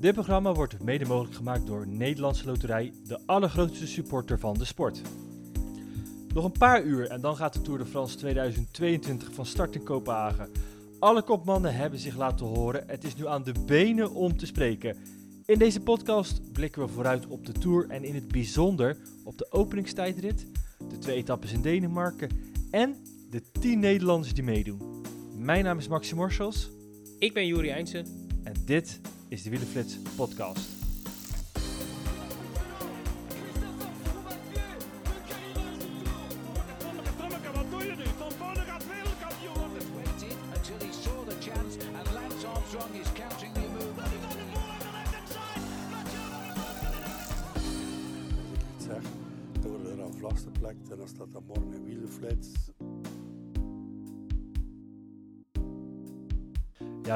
Dit programma wordt mede mogelijk gemaakt door Nederlandse Loterij, de allergrootste supporter van de sport. Nog een paar uur en dan gaat de Tour de France 2022 van start in Kopenhagen. Alle kopmannen hebben zich laten horen. Het is nu aan de benen om te spreken. In deze podcast blikken we vooruit op de Tour en in het bijzonder op de openingstijdrit, de twee etappes in Denemarken en de 10 Nederlanders die meedoen. Mijn naam is Maxim Morsels Ik ben Juri Eindsen. en dit is de Wielenflits podcast.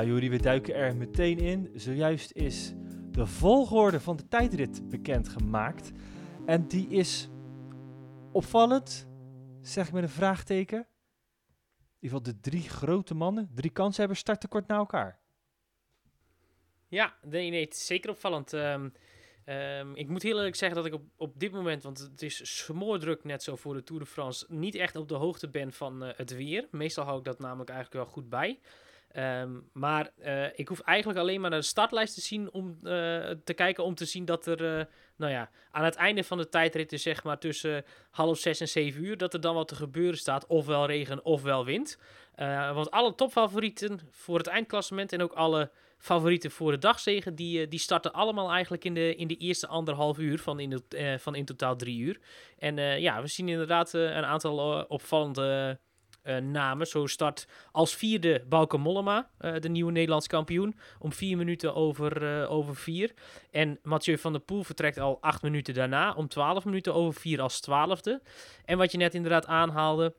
Juri, we duiken er meteen in. Zojuist is de volgorde van de tijdrit bekendgemaakt. En die is opvallend, zeg ik met een vraagteken. In ieder geval de drie grote mannen, drie kanshebbers, starten kort na elkaar. Ja, nee, nee, zeker opvallend. Ehm, ehm, ik moet heel eerlijk zeggen dat ik op, op dit moment, want het is smoordruk net zo voor de Tour de France, niet echt op de hoogte ben van eh, het weer. Meestal hou ik dat namelijk eigenlijk wel goed bij. Ehm, maar eh, ik hoef eigenlijk alleen maar naar de startlijst te zien om eh, te kijken om te zien dat er, eh, nou ja, aan het einde van de tijdrit, dus zeg maar tussen half zes en zeven uur, dat er dan wat te gebeuren staat, ofwel regen ofwel wind. Want alle topfavorieten voor het eindklassement en ook alle favorieten voor de dagzegen, die, die starten allemaal eigenlijk in de, in de eerste anderhalf uur van in, van in totaal drie uur. En ja, we zien inderdaad een aantal opvallende eh, namen. Zo start als vierde Bauke Mollema, eh, de nieuwe Nederlands kampioen, om vier minuten over, eh, over vier. En Mathieu van der Poel vertrekt al acht minuten daarna, om twaalf minuten over vier als twaalfde. En wat je net inderdaad aanhaalde,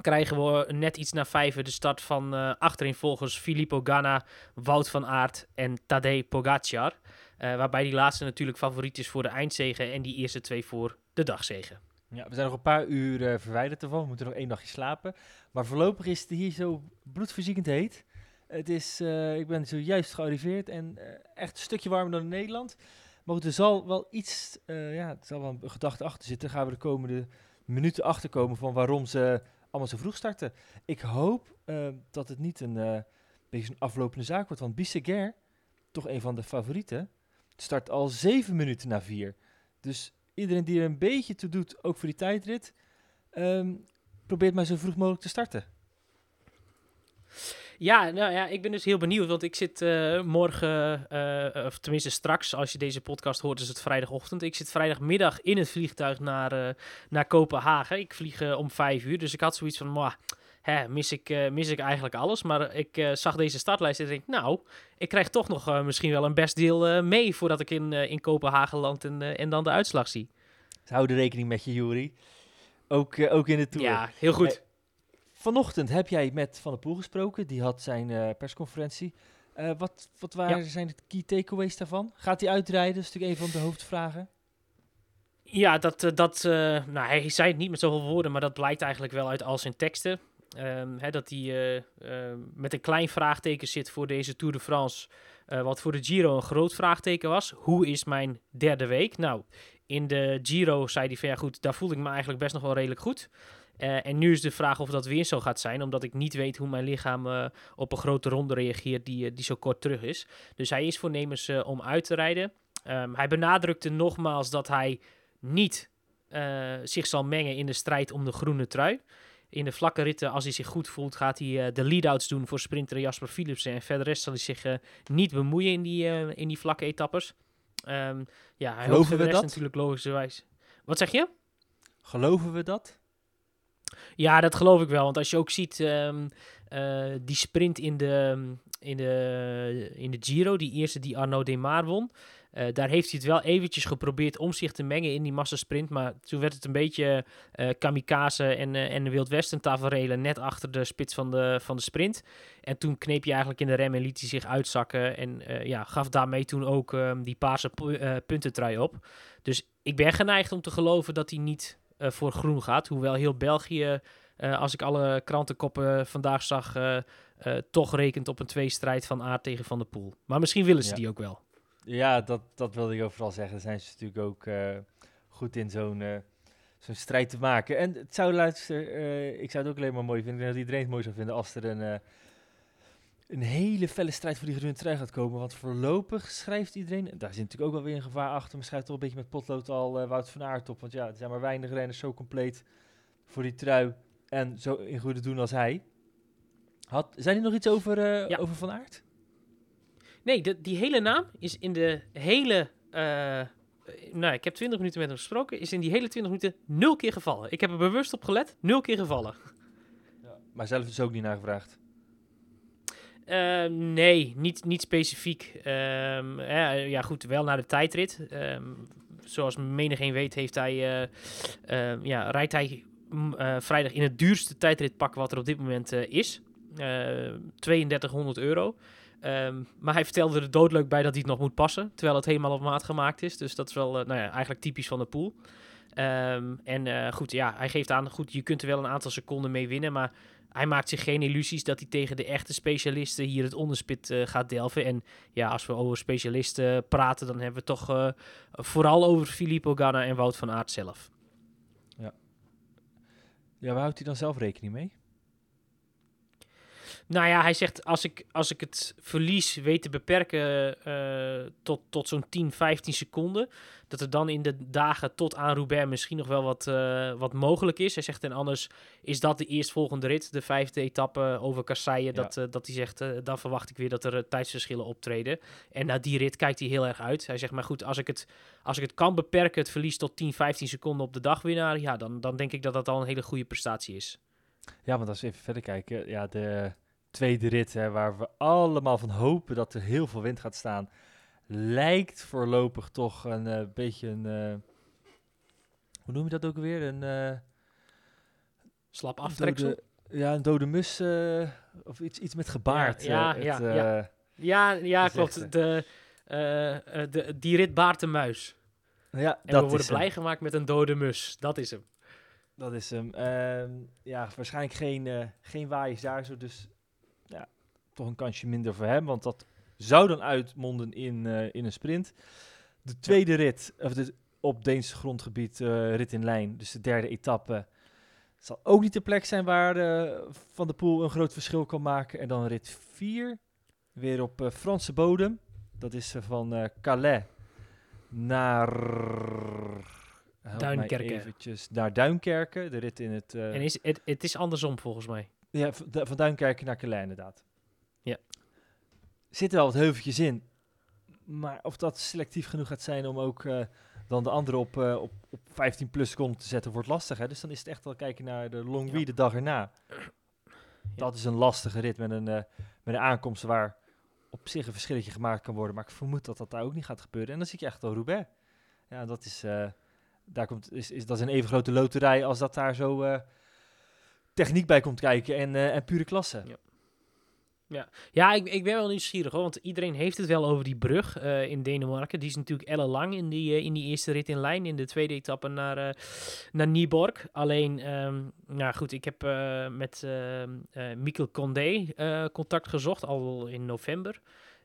krijgen we net iets na vijven de start van eh achtereenvolgers Filippo Ganna, Wout van Aert en Tadej Pogacar. Waarbij die laatste natuurlijk favoriet is voor de eindzegen en die eerste twee voor de dagzegen. Ja, we zijn nog een paar uur eh, verwijderd ervan. We moeten nog één nachtje slapen. Maar voorlopig is het hier zo bloedverziekend heet. Het is, eh, ik ben zojuist gearriveerd en eh, echt een stukje warmer dan in Nederland. Maar er zal wel iets, ja, er zal wel een gedachte achter zitten. Gaan we de komende minuten achterkomen van waarom ze allemaal zo vroeg starten. Ik hoop dat het niet een beetje een aflopende zaak wordt. Want Bisseguer, toch een van de favorieten, start al zeven minuten na vier. Dus iedereen die er een beetje toe doet, ook voor die tijdrit, ehm, probeert maar zo vroeg mogelijk te starten. Ja, nou ja, ik ben dus heel benieuwd, want ik zit eh, morgen, eh, of tenminste straks, als je deze podcast hoort, is het vrijdagochtend. Ik zit vrijdagmiddag in het vliegtuig naar, eh, naar Kopenhagen. Ik vlieg om vijf uur, dus ik had zoiets van, "Mwah, hè, mis, ik, eh, mis ik eigenlijk alles? Maar ik eh, zag deze startlijst en denk, nou, ik krijg toch nog eh, misschien wel een best deel eh, mee voordat ik in, in Kopenhagen land en, en dan de uitslag zie. Dus hou de rekening met je, Jury. Ook, ook in de Tour. Ja, heel goed. Vanochtend heb jij met Van der Poel gesproken. Die had zijn persconferentie. Wat wat waren, zijn de key takeaways daarvan? Gaat hij uitrijden? Dat is natuurlijk een van de hoofdvragen. Ja, dat, dat nou, hij zei het niet met zoveel woorden, maar dat blijkt eigenlijk wel uit al zijn teksten. Ehm, dat hij eh, eh, met een klein vraagteken zit voor deze Tour de France. eh, wat voor de Giro een groot vraagteken was. Hoe is mijn derde week? Nou, in de Giro zei hij van goed, daar voelde ik me eigenlijk best nog wel redelijk goed. Eh, en nu is de vraag of dat weer zo gaat zijn, omdat ik niet weet hoe mijn lichaam op een grote ronde reageert die, die zo kort terug is. Dus hij is voornemens om uit te rijden. Ehm, hij benadrukte nogmaals dat hij niet zich zal mengen in de strijd om de groene trui. In de vlakke ritten, als hij zich goed voelt, gaat hij eh, de lead-outs doen voor sprinter Jasper Philipsen. En verder rest zal hij zich eh, niet bemoeien in die, eh, in die vlakke etappes. Ehm, ja, hij Geloven we dat? natuurlijk logischerwijs. Wat zeg je? Geloven we dat? Ja, dat geloof ik wel. Want als je ook ziet ehm, eh, die sprint in de, in, de, in de Giro, die eerste die Arnaud Demar won. Eh, daar heeft hij het wel eventjes geprobeerd om zich te mengen in die massasprint. Maar toen werd het een beetje eh kamikaze en, eh en de Wild Westen taferelen net achter de spits van de, van de sprint. En toen kneep hij eigenlijk in de rem en liet hij zich uitzakken. En ja, gaf daarmee toen ook ehm, die paarse pu- puntentrui op. Dus ik ben geneigd om te geloven dat hij niet voor groen gaat. Hoewel heel België, als ik alle krantenkoppen vandaag zag, toch rekent op een tweestrijd van Aert tegen Van der Poel. Maar misschien willen ze Ja. die ook wel. Ja, dat, dat wilde ik overal zeggen. Daar zijn ze natuurlijk ook eh, goed in zo'n eh, zo'n strijd te maken. En het zou luister, eh, ik zou het ook alleen maar mooi vinden. Ik denk dat iedereen het mooi zou vinden als er een, een hele felle strijd voor die groene trui gaat komen. Want voorlopig schrijft iedereen, en daar zit natuurlijk ook wel weer een gevaar achter, maar schrijft toch een beetje met potlood al Wout van Aert op. Want ja, er zijn maar weinig renners zo compleet voor die trui en zo in goede doen als hij. Had, zijn er nog iets over, Ja. over Van Aert? Nee, de, die hele naam is in de hele... eh, nou, ik heb 20 minuten met hem gesproken. Is in die hele 20 minuten nul keer gevallen. Ik heb er bewust op gelet. Nul keer gevallen. Maar zelf is ook niet naar gevraagd. Eh, nee, niet, niet specifiek. Ehm, ja, ja, goed, wel naar de tijdrit. Ehm, zoals menigeen weet, heeft hij, eh, ehm, ja, rijdt hij mm, eh, vrijdag in het duurste tijdritpak wat er op dit moment is. Eh 3200 euro. Ehm, maar hij vertelde er doodleuk bij dat hij het nog moet passen, terwijl het helemaal op maat gemaakt is. Dus dat is wel, eh, nou ja, eigenlijk typisch van de pool. Ehm, en eh, goed, ja, hij geeft aan, goed, je kunt er wel een aantal seconden mee winnen, maar hij maakt zich geen illusies dat hij tegen de echte specialisten hier het onderspit eh, gaat delven. En ja, als we over specialisten praten, dan hebben we toch vooral over Filippo Ganna en Wout van Aert zelf. Ja, waar houdt hij dan zelf rekening mee? Nou ja, hij zegt als ik, als ik het verlies weet te beperken eh, tot, tot zo'n 10, 15 seconden, dat er dan in de dagen tot aan Roubaix misschien nog wel wat, eh, wat mogelijk is. Hij zegt en anders is dat de eerstvolgende rit, de vijfde etappe over Kasseien, dat, eh, dat hij zegt, dan verwacht ik weer dat er tijdsverschillen optreden. En naar die rit kijkt hij heel erg uit. Hij zegt, maar goed, als ik het, als ik het kan beperken, het verlies tot 10, 15 seconden op de dagwinnaar, ja, dan, dan denk ik dat dat al een hele goede prestatie is. Ja, want als we even verder kijken, ja, de tweede rit, hè, waar we allemaal van hopen dat er heel veel wind gaat staan, lijkt voorlopig toch een eh, beetje een, eh, hoe noem je dat ook weer? Een eh, Slap aftreksel. dode- ja, een dode mus of iets, iets met gebaard. Ja, ja, het, ja, ja. klopt. De, de, die rit baart de muis. ja, En dat we worden hem. blij gemaakt met een dode mus. Dat is hem. Dat is hem. Ehm, ja, waarschijnlijk geen, eh geen waaiers daar zo, dus toch een kansje minder voor hem, want dat zou dan uitmonden in, eh, in een sprint. De tweede rit, of de, op Deens grondgebied, eh, rit in lijn, dus de derde etappe, zal ook niet de plek zijn waar eh, Van der Poel een groot verschil kan maken. En dan rit 4, weer op Franse bodem. Dat is eh, van Calais naar... help mij Duinkerke. Eventjes naar Duinkerke, de rit in het... En is, het, het is andersom volgens mij. ja, van Duinkerken naar Calais inderdaad. Zitten wel wat heuveltjes in. Maar of dat selectief genoeg gaat zijn om ook eh, dan de andere op, eh, op, op 15 plus seconden te zetten, wordt lastig. Hè? Dus dan is het echt wel kijken naar de Longwy Ja. de dag erna. Dat is een lastige rit met een, eh, met een aankomst waar op zich een verschilletje gemaakt kan worden. Maar ik vermoed dat dat daar ook niet gaat gebeuren. En dan zie je echt al Roubaix. Ja, dat is, daar komt, is, is, dat is een even grote loterij als dat daar zo techniek bij komt kijken en, en pure klasse. Ja. Ja, ik, ik ben wel nieuwsgierig. Want iedereen heeft het wel over die brug eh, in Denemarken. Die is natuurlijk ellenlang in die, eh, in die eerste rit in lijn. In de tweede etappe naar, eh naar Nieborg. Alleen, nou goed, ik heb met ehm eh Mikkel Condé contact gezocht. Al in november.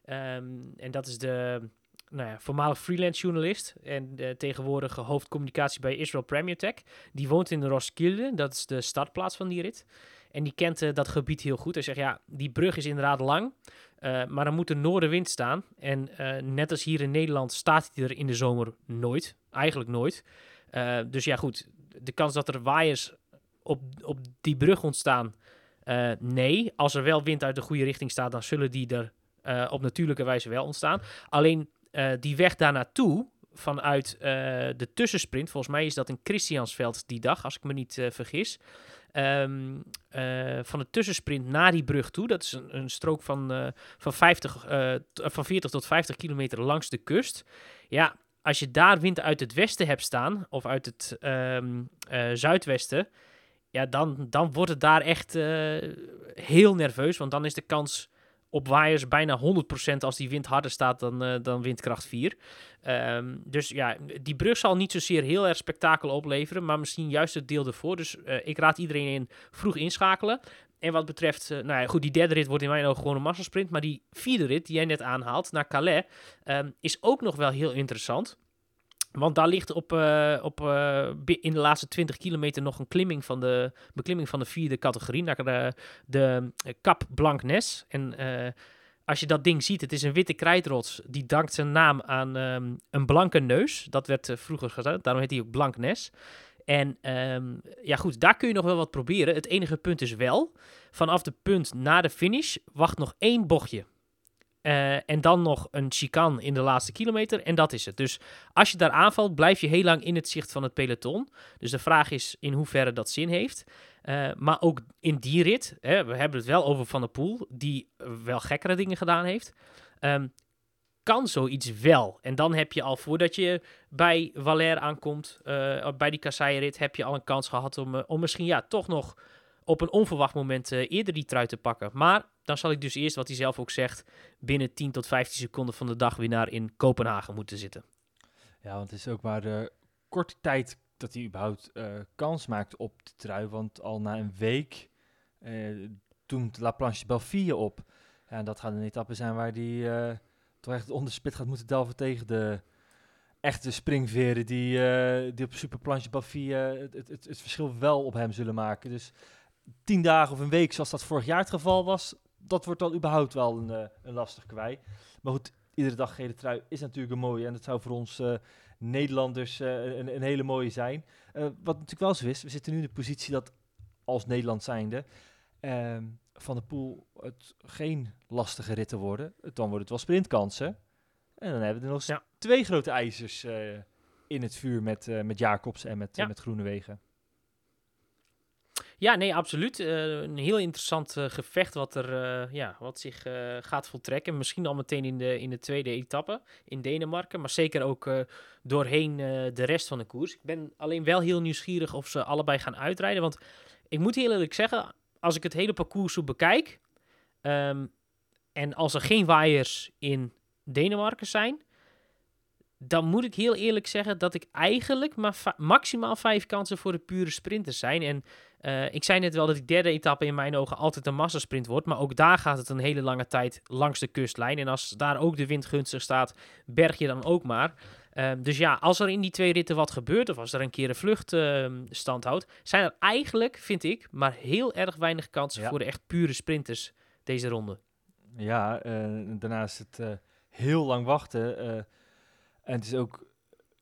Ehm, en dat is de nou ja, voormalig freelance journalist. En tegenwoordige hoofdcommunicatie bij Israel Premier Tech. Die woont in Roskilde. Dat is de startplaats van die rit. En die kent eh, dat gebied heel goed. Hij zegt, ja, die brug is inderdaad lang, eh, maar dan moet er noordenwind staan. En eh, net als hier in Nederland staat hij er in de zomer nooit. Eigenlijk nooit. Dus ja, goed, de kans dat er waaiers op, op die brug ontstaan, nee. Als er wel wind uit de goede richting staat, dan zullen die er op natuurlijke wijze wel ontstaan. Alleen die weg daar naartoe, vanuit eh, de tussensprint, volgens mij is dat in Christiansveld die dag, als ik me niet vergis. Ehm, eh, van de tussensprint naar die brug toe. Dat is een, een strook van, eh, van, 50, eh, van 40 tot 50 kilometer langs de kust. Ja, als je daar wind uit het westen hebt staan, of uit het ehm, eh, zuidwesten, ja, dan, dan wordt het daar echt heel nerveus. Want dan is de kans op waaiers bijna 100% als die wind harder staat dan, eh, dan windkracht 4. Ehm, dus ja, die brug zal niet zozeer heel erg spektakel opleveren, maar misschien juist het deel ervoor. Dus eh, ik raad iedereen in vroeg inschakelen. en wat betreft, eh, nou ja, goed, die derde rit wordt in mijn ogen gewoon een massasprint. Maar die vierde rit die jij net aanhaalt, naar Calais, ehm, is ook nog wel heel interessant. Want daar ligt op, eh, op, eh, in de laatste 20 kilometer nog een klimming van de, beklimming van de vierde categorie, naar de, de eh, Cap Blanc Nes. En als je dat ding ziet, het is een witte krijtrots. Die dankt zijn naam aan ehm, een blanke neus. Dat werd vroeger gezegd, daarom heet hij ook Blanc Nes. En ehm, ja goed, daar kun je nog wel wat proberen. Het enige punt is wel, vanaf de punt na de finish wacht nog één bochtje. Eh, en dan nog een chicane in de laatste kilometer en dat is het. Dus als je daar aanvalt, blijf je heel lang in het zicht van het peloton. Dus de vraag is in hoeverre dat zin heeft. Eh, maar ook in die rit, hè, we hebben het wel over Van der Poel, die wel gekkere dingen gedaan heeft. Ehm, kan zoiets wel. En dan heb je al voordat je bij Valère aankomt, eh, bij die kasseienrit, heb je al een kans gehad om, om misschien ja, toch nog op een onverwacht moment eh, eerder die trui te pakken. Maar dan zal ik dus eerst, wat hij zelf ook zegt, binnen 10 tot 15 seconden van de dagwinnaar in Kopenhagen moeten zitten. Ja, want het is ook maar de korte tijd dat hij überhaupt eh, kans maakt op de trui. Want al na een week eh doemt La Planche Belfie op. Ja, en dat gaat een etappe zijn waar hij toch echt onder de spit gaat moeten delven tegen de echte springveren die, die op Super Planche het, het, het verschil wel op hem zullen maken. Dus tien dagen of een week, zoals dat vorig jaar het geval was, dat wordt dan überhaupt wel een, eh, een lastig kwij. Maar goed, iedere dag gele trui is natuurlijk een mooie. En dat zou voor ons eh, Nederlanders eh, een, een hele mooie zijn. Wat natuurlijk wel zo is, we zitten nu in de positie dat als Nederland zijnde ehm, Van de Poel het geen lastige ritten worden. Dan worden het wel sprintkansen. En dan hebben we er nog Ja. twee grote ijzers in het vuur met, met Jacobs en met, Ja. met Groenewegen. Ja, nee, absoluut. Eh, een heel interessant eh, gevecht wat, er, eh, ja, wat zich gaat voltrekken. Misschien al meteen in de, in de tweede etappe in Denemarken. Maar zeker ook doorheen de rest van de koers. Ik ben alleen wel heel nieuwsgierig of ze allebei gaan uitrijden. Want ik moet heel eerlijk zeggen, als ik het hele parcours zo bekijk... ehm, en als er geen waaiers in Denemarken zijn... Dan moet ik heel eerlijk zeggen dat ik eigenlijk maar maximaal vijf kansen voor de pure sprinters zijn. En eh, ik zei net wel dat die derde etappe in mijn ogen altijd een massasprint wordt. Maar ook daar gaat het een hele lange tijd langs de kustlijn. En als daar ook de wind gunstig staat, berg je dan ook maar. Ehm, dus ja, als er in die twee ritten wat gebeurt, of als er een keer een vlucht ehm, stand houdt, zijn er eigenlijk, vind ik, maar heel erg weinig kansen Ja. voor de echt pure sprinters deze ronde. Ja, eh, daarnaast het eh, heel lang wachten. en het is ook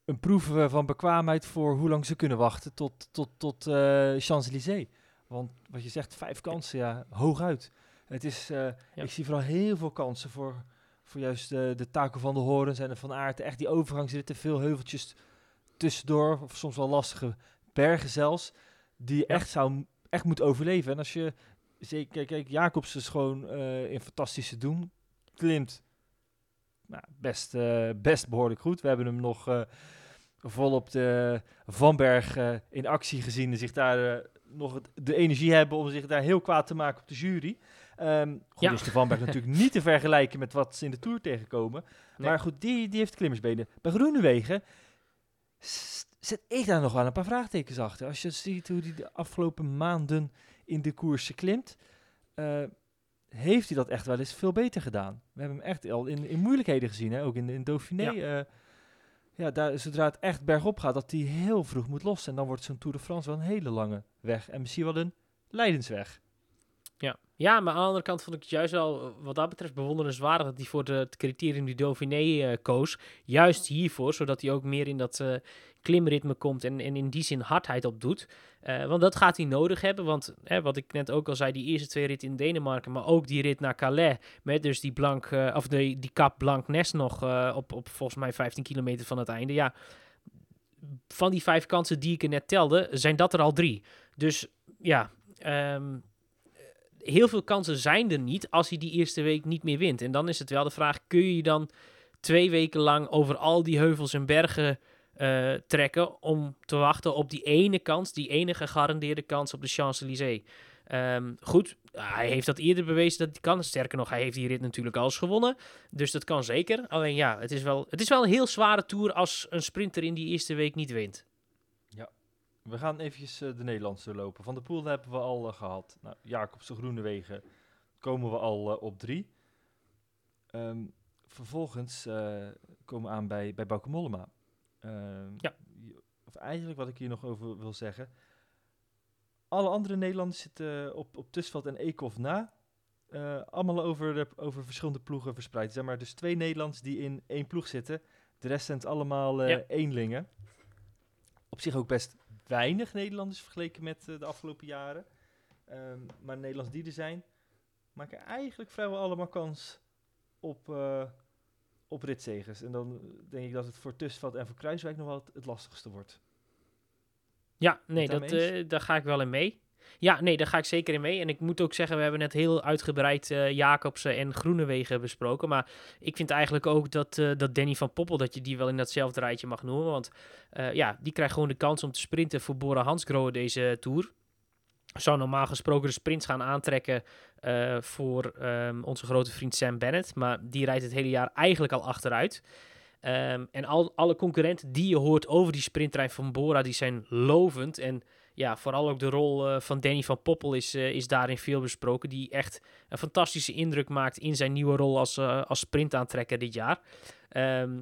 een proef eh, van bekwaamheid voor hoe lang ze kunnen wachten tot, tot, tot eh, Champs-Élysées. Want wat je zegt, vijf kansen, ja, hooguit. Het is, eh, Ik zie vooral heel veel kansen voor, voor juist de, de Taco van de Horens en de Van Aert. Echt die overgangsritten, veel heuveltjes tussendoor, of soms wel lastige bergen zelfs, die je Ja. echt zou echt moet overleven. En als je, zeker, kijk, kijk Jacobs is gewoon in fantastische doen, klimt nou, best, eh, best behoorlijk goed. We hebben hem nog eh, volop de Vanberg eh, in actie gezien en zich daar nog de energie hebben om zich daar heel kwaad te maken op de jury. Ehm goed, Ja. is de Vanberg natuurlijk niet te vergelijken met wat ze in de Tour tegenkomen. Nee. Maar goed, die, die heeft klimmersbenen. Bij Groenewegen zet ik daar nog wel een paar vraagtekens achter. Als je ziet hoe hij de afgelopen maanden in de koersen klimt, heeft hij dat echt wel eens veel beter gedaan. We hebben hem echt al in, in moeilijkheden gezien, hè? ook in, in Dauphiné. Ja. ja, daar, zodra het echt bergop gaat, dat hij heel vroeg moet lossen. En dan wordt zo'n Tour de France wel een hele lange weg. En misschien wel een Leidensweg. Ja. ja, maar aan de andere kant vond ik het juist wel, eh, wat dat betreft, bewonderenswaardig dat hij voor de, het criterium die Dauphiné eh, koos. Juist hiervoor, zodat hij ook meer in dat eh, klimritme komt en, en in die zin hardheid op doet. Want dat gaat hij nodig hebben, want hè, wat ik net ook al zei, die eerste twee ritten in Denemarken, maar ook die rit naar Calais, met dus die, blank, of die, die Cap Blanc Nest nog op, op volgens mij 15 kilometer van het einde. Ja, van die vijf kansen die ik er net telde, zijn dat er al drie. Dus ja, ehm, heel veel kansen zijn er niet als hij die eerste week niet meer wint. En dan is het wel de vraag, kun je dan twee weken lang over al die heuvels en bergen eh, trekken om te wachten op die ene kans, die ene gegarandeerde kans op de Champs-Élysées? Ehm, goed, hij heeft dat eerder bewezen dat hij kan. Sterker nog, hij heeft die rit natuurlijk al eens gewonnen. Dus dat kan zeker. Alleen ja, het is wel, het is wel een heel zware tour als een sprinter in die eerste week niet wint. We gaan eventjes eh, de Nederlandse lopen. Van de Poel hebben we al eh, gehad. Nou, Jacobsen, Groenewegen komen we al eh, op drie. Ehm, vervolgens komen we aan bij, bij Bauke Mollema. Ehm, Ja. Of eigenlijk wat ik hier nog over wil zeggen. Alle andere Nederlanders zitten op, op Tussveld en Eekhoff na. Allemaal over, de, over verschillende ploegen verspreid. Zeg maar dus twee Nederlanders die in één ploeg zitten. De rest zijn het allemaal Ja. eenlingen. Op zich ook best weinig Nederlanders vergeleken met eh, de afgelopen jaren. Ehm, maar de Nederlanders die er zijn, maken eigenlijk vrijwel allemaal kans op, eh op ritzegers. En dan denk ik dat het voor Tussveld en voor Kruiswijk nog wel het, het lastigste wordt. Ja, nee, dat, eh, daar ga ik wel in mee. Ja, nee, daar ga ik zeker in mee. En ik moet ook zeggen, we hebben net heel uitgebreid eh Jacobsen en Groenewegen besproken. Maar ik vind eigenlijk ook dat, eh, dat Danny van Poppel, dat je die wel in datzelfde rijtje mag noemen. Want eh, ja, die krijgt gewoon de kans om te sprinten voor Bora Hansgrohe deze Tour. Zou normaal gesproken de sprints gaan aantrekken voor ehm, onze grote vriend Sam Bennett. Maar die rijdt het hele jaar eigenlijk al achteruit. Ehm, en al, alle concurrenten die je hoort over die sprinttrein van Bora, die zijn lovend. En ja, vooral ook de rol eh, van Danny van Poppel is, eh, is daarin veel besproken. Die echt een fantastische indruk maakt in zijn nieuwe rol als, eh, als sprintaantrekker dit jaar. Ehm,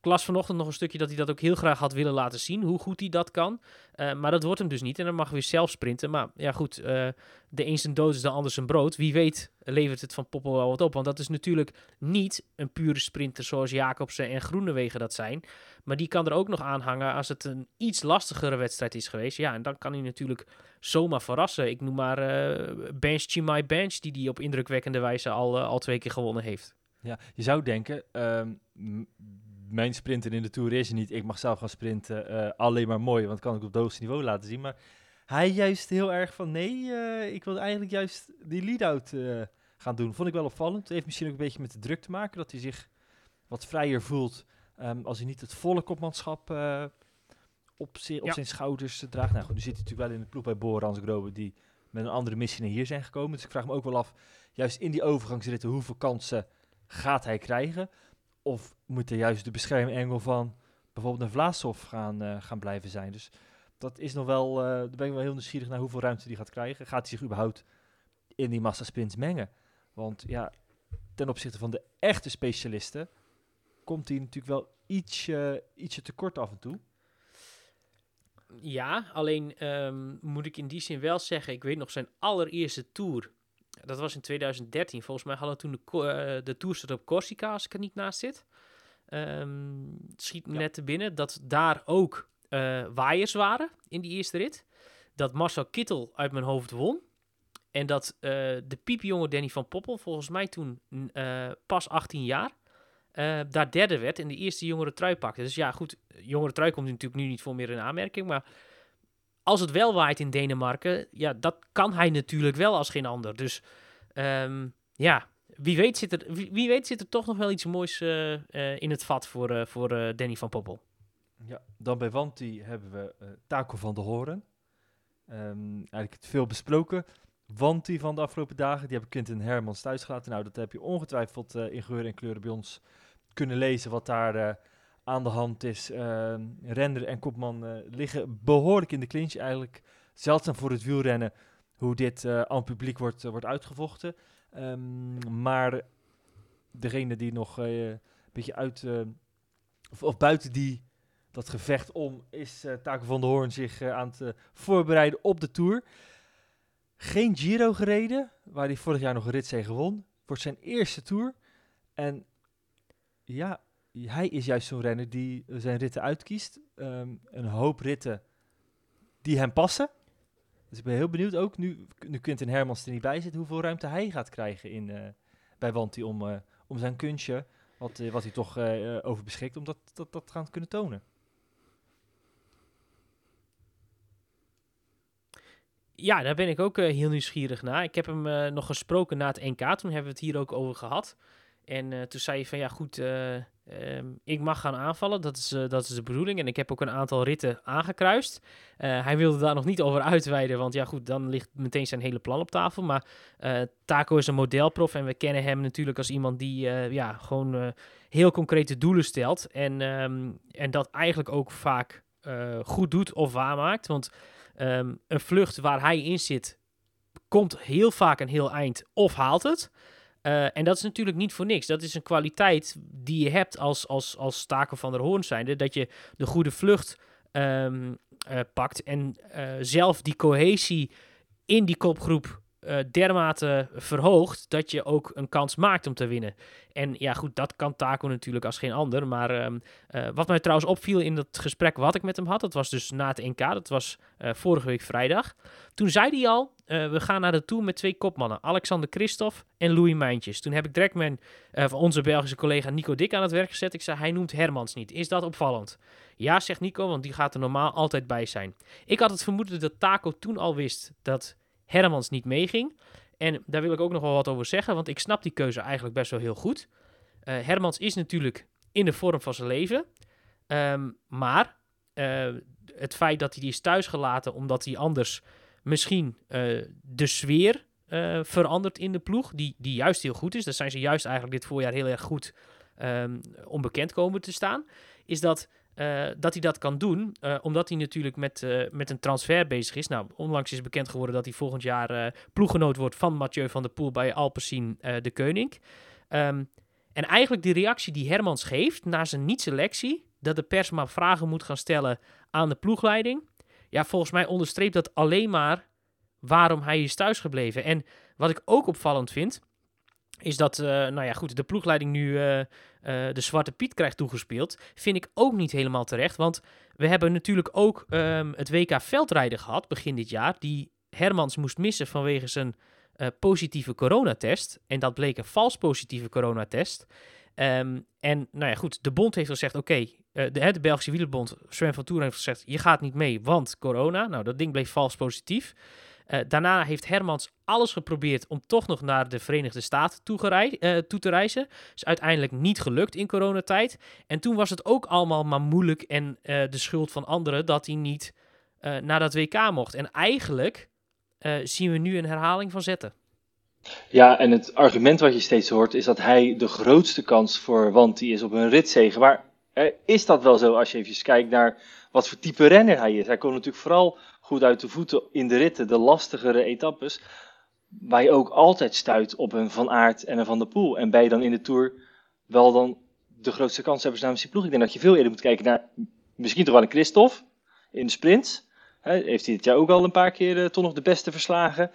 las vanochtend nog een stukje dat hij dat ook heel graag had willen laten zien, hoe goed hij dat kan. Eh, maar dat wordt hem dus niet en dan mag hij weer zelf sprinten. Maar ja goed, eh, de een zijn dood is de ander zijn brood. Wie weet levert het van Poppel wel wat op. Want dat is natuurlijk niet een pure sprinter zoals Jacobsen en Groenewegen dat zijn. Maar die kan er ook nog aan hangen als het een iets lastigere wedstrijd is geweest. Ja, en dan kan hij natuurlijk zomaar verrassen. Ik noem maar eh Bench Chimay Bench, die die op indrukwekkende wijze al, al twee keer gewonnen heeft. Ja, je zou denken, ehm, mijn sprinter in de Tour is er niet. Ik mag zelf gaan sprinten. eh, alleen maar mooi, want kan ik op het hoogste niveau laten zien. Maar hij juist heel erg van, nee, eh, ik wil eigenlijk juist die lead-out eh, gaan doen. Vond ik wel opvallend. Het heeft misschien ook een beetje met de druk te maken, dat hij zich wat vrijer voelt ehm, als hij niet het volle kopmanschap op, zi- op Ja. zijn schouders draagt. Nou goed, nu zit hij natuurlijk wel in de ploeg bij Borans Grobe, die met een andere missie naar hier zijn gekomen. Dus ik vraag me ook wel af, juist in die overgangsritten, hoeveel kansen gaat hij krijgen? Of moet hij juist de beschermengel van bijvoorbeeld een Vlaashoff gaan, eh, gaan blijven zijn? Dus dat is nog wel, eh daar ben ik wel heel nieuwsgierig naar hoeveel ruimte hij gaat krijgen. Gaat hij zich überhaupt in die massasprints mengen? Want ja, ten opzichte van de echte specialisten komt hij natuurlijk wel ietsje, ietsje tekort af en toe. Ja, alleen ehm, moet ik in die zin wel zeggen, ik weet nog zijn allereerste tour. Dat was in 2013. Volgens mij hadden toen de, eh, de op Corsica, als ik er niet naast zit. Ehm, het schiet me Ja. net te binnen dat daar ook eh, waaiers waren in die eerste rit. Dat Marcel Kittel uit mijn hoofd won. En dat eh, de piepjonge Danny van Poppel, volgens mij toen pas 18 jaar, daar derde werd en de eerste jongere trui pakte. Dus ja, goed, jongere trui komt natuurlijk nu niet voor meer in aanmerking, maar als het wel waait in Denemarken, ja, dat kan hij natuurlijk wel als geen ander. Dus ehm, ja, wie weet, zit er, wie, weet zit er toch nog wel iets moois eh, eh, in het vat voor, eh, voor Danny van Poppel. Ja, dan bij Wanti hebben we Taco van de Horen. Ehm, eigenlijk veel besproken. Wanti van de afgelopen dagen, die hebben Quinten Hermans thuisgelaten. Nou, dat heb je ongetwijfeld in geur en kleuren bij ons kunnen lezen wat daar aan de hand is. Ehm renner en kopman eh, liggen behoorlijk in de clinch eigenlijk. Zeldzaam voor het wielrennen hoe dit eh aan het publiek wordt, eh, wordt uitgevochten. Ehm, maar degene die nog een beetje uit... of, of buiten die dat gevecht om is eh Taco van der Hoorn zich aan het voorbereiden op de Tour. Geen Giro gereden, waar hij vorig jaar nog een ritzege won. Wordt zijn eerste Tour. En ja, hij is juist zo'n renner die zijn ritten uitkiest. Ehm, een hoop ritten die hem passen. Dus ik ben heel benieuwd ook, nu, nu Quinten Hermans er niet bij zit, hoeveel ruimte hij gaat krijgen in, eh, bij Wanti om, eh, om zijn kunstje, wat, eh, wat hij toch over beschikt, om dat, dat, dat gaan kunnen tonen. Ja, daar ben ik ook heel nieuwsgierig naar. Ik heb hem nog gesproken na het NK. Toen hebben we het hier ook over gehad. En toen zei hij van ja goed, eh, ehm, ik mag gaan aanvallen. Dat is, eh, dat is de bedoeling. En ik heb ook een aantal ritten aangekruist. Eh, hij wilde daar nog niet over uitweiden. Want ja goed, dan ligt meteen zijn hele plan op tafel. Maar eh, Taco is een modelprof. En we kennen hem natuurlijk als iemand die ja, gewoon heel concrete doelen stelt. En, ehm, en dat eigenlijk ook vaak goed doet of waarmaakt. Want ehm, een vlucht waar hij in zit, komt heel vaak een heel eind of haalt het. Eh, en dat is natuurlijk niet voor niks. Dat is een kwaliteit die je hebt als, als, als Staken van der Hoorn zijnde. Dat je de goede vlucht ehm, eh, pakt en eh, zelf die cohesie in die kopgroep eh, dermate verhoogt dat je ook een kans maakt om te winnen. En ja, goed, dat kan Taco natuurlijk als geen ander. Maar ehm, eh, wat mij trouwens opviel in dat gesprek wat ik met hem had, dat was dus na het NK, dat was eh, vorige week vrijdag. Toen zei hij al, we gaan naar de Tour met twee kopmannen, Alexander Christophe en Louis Mijntjes. Toen heb ik direct mijn, van onze Belgische collega Nico Dik aan het werk gezet. Ik zei, hij noemt Hermans niet. Is dat opvallend? Ja, zegt Nico, want die gaat er normaal altijd bij zijn. Ik had het vermoeden dat Taco toen al wist dat Hermans niet meeging. En daar wil ik ook nog wel wat over zeggen, want ik snap die keuze eigenlijk best wel heel goed. Eh, Hermans is natuurlijk in de vorm van zijn leven. Ehm, maar eh, het feit dat hij die is thuisgelaten omdat hij anders misschien eh, de sfeer verandert in de ploeg, die, die juist heel goed is. Daar zijn ze juist eigenlijk dit voorjaar heel erg goed ehm, onbekend komen te staan. Is dat, eh, dat hij dat kan doen, eh, omdat hij natuurlijk met, eh, met een transfer bezig is. Nou, onlangs is bekend geworden dat hij volgend jaar ploeggenoot wordt van Mathieu van der Poel bij Alpecin de Koning. Ehm, en eigenlijk die reactie die Hermans geeft na zijn niet-selectie, dat de pers maar vragen moet gaan stellen aan de ploegleiding. Ja, volgens mij onderstreept dat alleen maar waarom hij is thuisgebleven. En wat ik ook opvallend vind, is dat, eh, nou ja, goed, de ploegleiding nu eh, eh, de Zwarte Piet krijgt toegespeeld. Vind ik ook niet helemaal terecht. Want we hebben natuurlijk ook ehm, het WK veldrijden gehad begin dit jaar. Die Hermans moest missen vanwege zijn positieve coronatest. En dat bleek een vals positieve coronatest. Ehm, en nou ja, goed, de bond heeft gezegd, oké, de, de Belgische wielerbond, Sven van Toeren heeft gezegd, je gaat niet mee, want corona. Nou, dat ding bleef vals positief. Eh, daarna heeft Hermans alles geprobeerd om toch nog naar de Verenigde Staten eh, toe te reizen. Is uiteindelijk niet gelukt in coronatijd. En toen was het ook allemaal maar moeilijk en eh, de schuld van anderen dat hij niet naar dat WK mocht. En eigenlijk zien we nu een herhaling van zetten. Ja, en het argument wat je steeds hoort is dat hij de grootste kans voor Wanty is op een ritzege. Maar is dat wel zo als je even kijkt naar wat voor type renner hij is? Hij komt natuurlijk vooral goed uit de voeten in de ritten, de lastigere etappes, waar je ook altijd stuit op een Van Aert en een Van der Poel. En je dan in de Tour wel dan de grootste kanshebbers namens die ploeg? Ik denk dat je veel eerder moet kijken naar misschien toch wel een Christophe in de sprints. Hè, heeft hij dit jaar ook al een paar keer eh, toch nog de beste verslagen.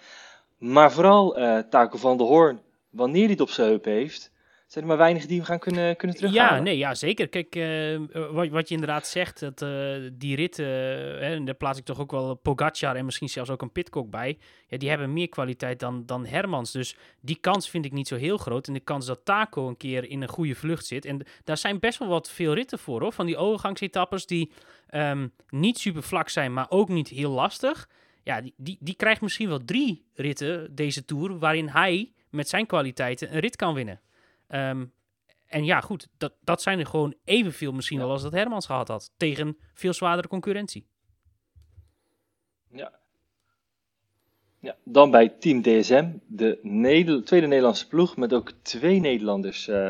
Maar vooral eh Taco van der Hoorn, wanneer hij het op zijn heup heeft, zijn er maar weinigen die hem gaan kunnen, kunnen terughalen. Ja, nee, ja, zeker. Kijk, eh, eh, wat, wat je inderdaad zegt, dat eh, die ritten, hè, en daar plaats ik toch ook wel Pogacar en misschien zelfs ook een Pitcock bij, ja, die hebben meer kwaliteit dan, dan Hermans. Dus die kans vind ik niet zo heel groot. En de kans dat Taco een keer in een goede vlucht zit, en daar zijn best wel wat veel ritten voor, hoor. Van die overgangsetappes die ehm, niet super vlak zijn, maar ook niet heel lastig. Ja, die, die, die krijgt misschien wel drie ritten deze Tour, waarin hij met zijn kwaliteiten een rit kan winnen. Ehm, en ja, goed, dat, dat zijn er gewoon evenveel misschien wel als dat Hermans gehad had. Tegen veel zwaardere concurrentie. Ja. Ja, dan bij Team DSM, de Neder- tweede Nederlandse ploeg met ook twee Nederlanders eh,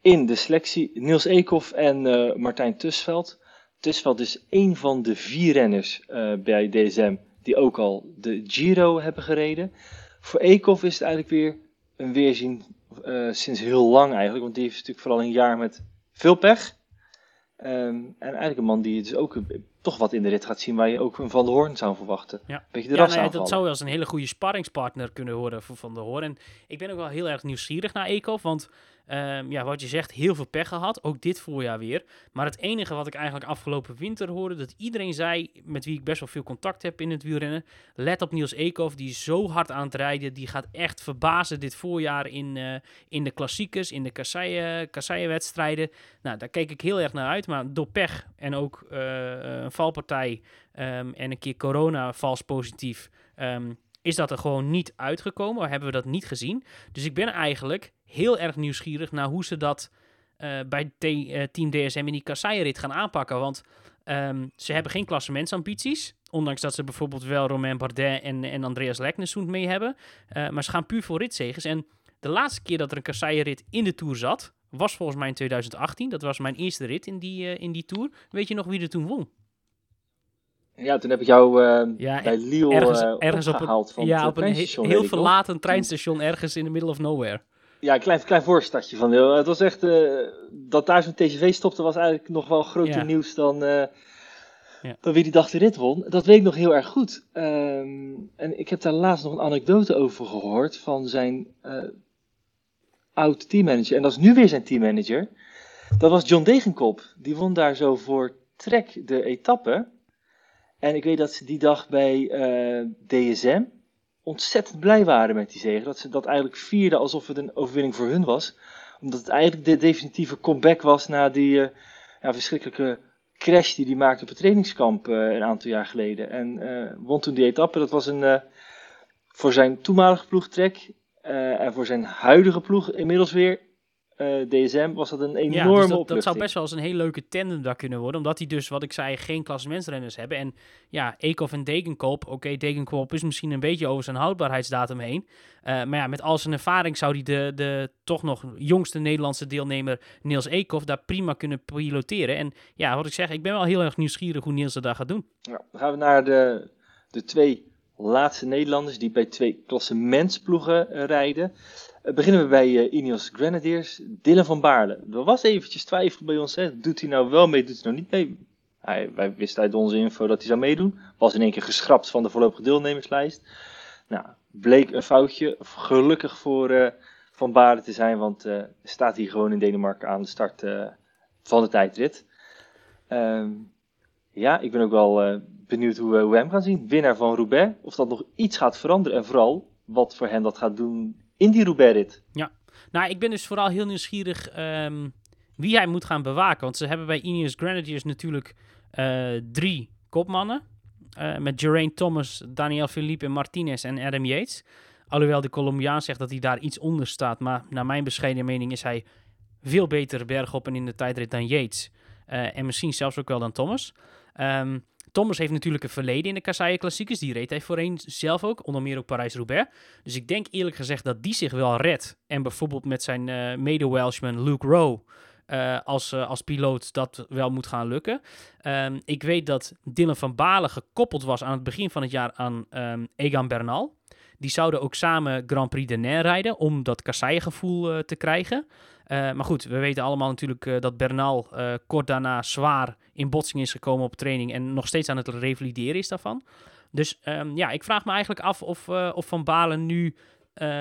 in de selectie. Niels Eekhoff en eh, Martijn Tusveld. Tusveld is één van de vier renners eh, bij DSM die ook al de Giro hebben gereden. Voor Eekhoff is het eigenlijk weer een weerzien eh, sinds heel lang eigenlijk, want die heeft natuurlijk vooral een jaar met veel pech. Ehm, en eigenlijk een man die dus ook toch wat in de rit gaat zien waar je ook een Van der Hoorn zou verwachten. Ja. Beetje de Ja, nee, dat zou wel eens een hele goede sparringspartner kunnen worden voor Van der Hoorn. En ik ben ook wel heel erg nieuwsgierig naar Eekhoff, want ehm, ja, wat je zegt, heel veel pech gehad. Ook dit voorjaar weer. Maar het enige wat ik eigenlijk afgelopen winter hoorde, dat iedereen zei, met wie ik best wel veel contact heb in het wielrennen, let op Niels Eekhoff, die zo hard aan het rijden. Die gaat echt verbazen dit voorjaar in, eh, in de klassiekers, in de kasseien- kasseienwedstrijden. Nou, daar keek ik heel erg naar uit. Maar door pech en ook eh, een valpartij ehm, en een keer corona vals positief, ehm, is dat er gewoon niet uitgekomen. Hebben we dat niet gezien. Dus ik ben eigenlijk heel erg nieuwsgierig naar hoe ze dat eh, bij eh, Team DSM in die kasseienrit gaan aanpakken. Want ehm, ze hebben geen klassementsambities. Ondanks dat ze bijvoorbeeld wel Romain Bardet en, en Andreas Leknesund mee hebben. Eh, maar ze gaan puur voor ritzegers. En de laatste keer dat er een kasseienrit in de Tour zat, was volgens mij in 2018. Dat was mijn eerste rit in die, in die Tour. Weet je nog wie er toen won? Ja, toen heb ik jou eh, Ja, bij Lille ergens, eh, ergens op opgehaald een, van ja, op een he- treinstation, heel verlaten treinstation ergens in the middle of nowhere. Ja, een klein, klein voorstadje van Lille. Het was echt, eh, dat daar zo'n TGV stopte was eigenlijk nog wel groter Ja. nieuws dan, eh, Ja. dan wie die dag de rit won. Dat weet ik nog heel erg goed. Ehm, en ik heb daar laatst nog een anekdote over gehoord van zijn eh oud teammanager. En dat is nu weer zijn teammanager. Dat was John Degenkop. Die won daar zo voor Trek de etappe. En ik weet dat ze die dag bij eh, DSM ontzettend blij waren met die zege. Dat ze dat eigenlijk vierden alsof het een overwinning voor hun was. Omdat het eigenlijk de definitieve comeback was na die eh, ja, verschrikkelijke crash die hij maakte op het trainingskamp eh, een aantal jaar geleden. En won toen die etappe. Dat was een, voor zijn toenmalige ploegtrek en voor zijn huidige ploeg inmiddels weer eh, DSM was dat een enorme Ja, dus dat, dat zou best wel eens een hele leuke tandem daar kunnen worden. Omdat die dus, wat ik zei, geen klassementsrenners hebben. En ja, Eekhoff en Degenkolb. Oké, Degenkolb is misschien een beetje over zijn houdbaarheidsdatum heen. Eh, maar ja, met al zijn ervaring zou hij de, de toch nog jongste Nederlandse deelnemer Niels Eekhoff daar prima kunnen piloteren. En ja, wat ik zeg, ik ben wel heel erg nieuwsgierig hoe Niels het daar gaat doen. Ja, dan gaan we naar de, de twee laatste Nederlanders die bij twee klassementsploegen eh, rijden. Eh, beginnen we bij eh, Ineos Grenadiers, Dylan van Baarle. Er was eventjes twijfel bij ons, hè. doet hij nou wel mee, doet hij nou niet mee? Hij, wij wisten uit onze info dat hij zou meedoen. Was in één keer geschrapt van de voorlopige deelnemerslijst. Nou, bleek een foutje. Gelukkig voor eh, Van Baarle te zijn, want eh staat hij gewoon in Denemarken aan de start van de tijdrit. Ehm, ja, ik ben ook wel benieuwd hoe, hoe we hem gaan zien. Winnaar van Roubaix. Of dat nog iets gaat veranderen. En vooral wat voor hem dat gaat doen in die Roubaix-rit. Nou, ik ben dus vooral heel nieuwsgierig ehm, wie hij moet gaan bewaken. Want ze hebben bij Ineos Grenadiers natuurlijk eh, drie kopmannen. Eh, met Geraint Thomas, Daniel Philippe Martinez en Adam Yates. Alhoewel de Colombiaan zegt dat hij daar iets onder staat. Maar naar mijn bescheiden mening is hij veel beter bergop en in de tijdrit dan Yates. Eh, en misschien zelfs ook wel dan Thomas. Ehm, Thomas heeft natuurlijk een verleden in de Kasseien Klassiekers. Die reed hij voorheen zelf ook, onder meer ook Parijs-Roubaix. Dus ik denk eerlijk gezegd dat die zich wel redt. En bijvoorbeeld met zijn eh mede-Welshman Luke Rowe eh, als, eh, als piloot dat wel moet gaan lukken. Ehm, ik weet dat Dylan van Balen gekoppeld was aan het begin van het jaar aan ehm, Egan Bernal. Die zouden ook samen Grand Prix de Nair rijden om dat kasseien-gevoel eh, te krijgen. Eh, maar goed, we weten allemaal natuurlijk eh, dat Bernal eh, kort daarna zwaar in botsing is gekomen op training en nog steeds aan het revalideren is daarvan. Dus ehm, ja, ik vraag me eigenlijk af of, of Van Balen nu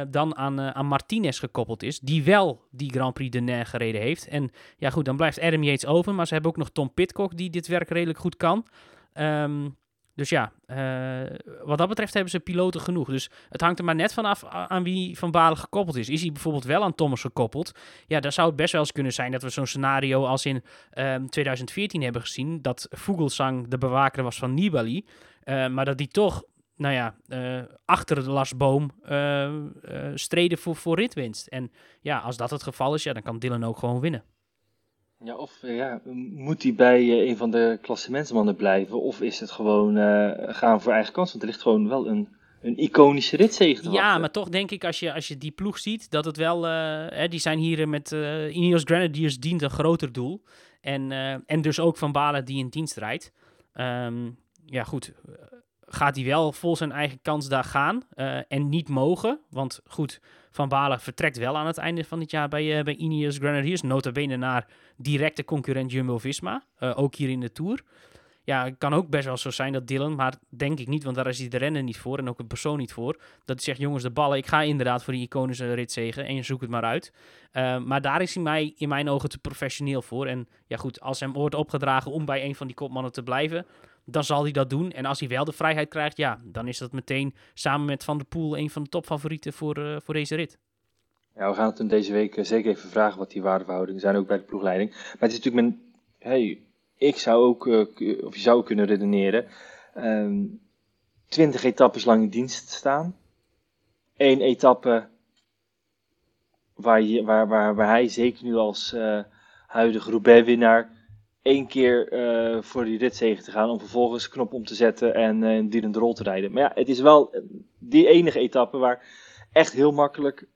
dan aan, aan Martinez gekoppeld is, die wel die Grand Prix de Nair gereden heeft. En ja goed, dan blijft Adam Yates over, maar ze hebben ook nog Tom Pitcock die dit werk redelijk goed kan. Ehm, dus ja, eh, wat dat betreft hebben ze piloten genoeg. Dus het hangt er maar net vanaf aan wie Van Balen gekoppeld is. Is hij bijvoorbeeld wel aan Thomas gekoppeld? Ja, dan zou het best wel eens kunnen zijn dat we zo'n scenario als in ehm, 2014 hebben gezien. Dat Vogelsang de bewaker was van Nibali. eh, maar dat die toch, nou ja, eh, achter de Lasboom eh, streden voor, voor ritwinst. En ja, als dat het geval is, ja, dan kan Dylan ook gewoon winnen. Ja, of eh, ja, moet hij bij eh, een van de klassementsmannen blijven? Of is het gewoon eh, gaan voor eigen kans? Want er ligt gewoon wel een, een iconische ritzege te Ja, maar toch denk ik als je, als je die ploeg ziet, dat het wel... eh, hè, die zijn hier met eh Ineos Grenadiers dient een groter doel. En, en dus ook Van Balen die in dienst rijdt. Ehm, ja, goed. Gaat hij wel vol zijn eigen kans daar gaan en niet mogen? Want goed, Van Balen vertrekt wel aan het einde van het jaar bij, eh bij Ineos Grenadiers. Nota bene naar directe concurrent Jumbo-Visma. eh, ook hier in de Tour. Ja, het kan ook best wel zo zijn dat Dylan, maar denk ik niet, want daar is hij de renner niet voor en ook een persoon niet voor. Dat hij zegt, jongens, de ballen, ik ga inderdaad voor die iconische ritzegen en je zoekt het maar uit. Uh, maar daar is hij mij in mijn ogen te professioneel voor. En ja goed, als hem wordt opgedragen om bij een van die kopmannen te blijven, dan zal hij dat doen. En als hij wel de vrijheid krijgt, ja, dan is dat meteen samen met Van der Poel een van de topfavorieten voor, uh, voor deze rit. Ja, we gaan het hem deze week uh, zeker even vragen wat die waardeverhoudingen zijn, ook bij de ploegleiding. Maar het is natuurlijk mijn, hey, ik zou ook, uh, of je zou kunnen redeneren, um, 20 etappes lang in dienst staan. Eén etappe waar, je, waar, waar, waar hij zeker nu als huidige Roubaix-winnaar één keer uh, voor die ritzegen te gaan om vervolgens knop om te zetten en uh, die in de rol te rijden. Maar ja, het is wel die enige etappe waar echt heel makkelijk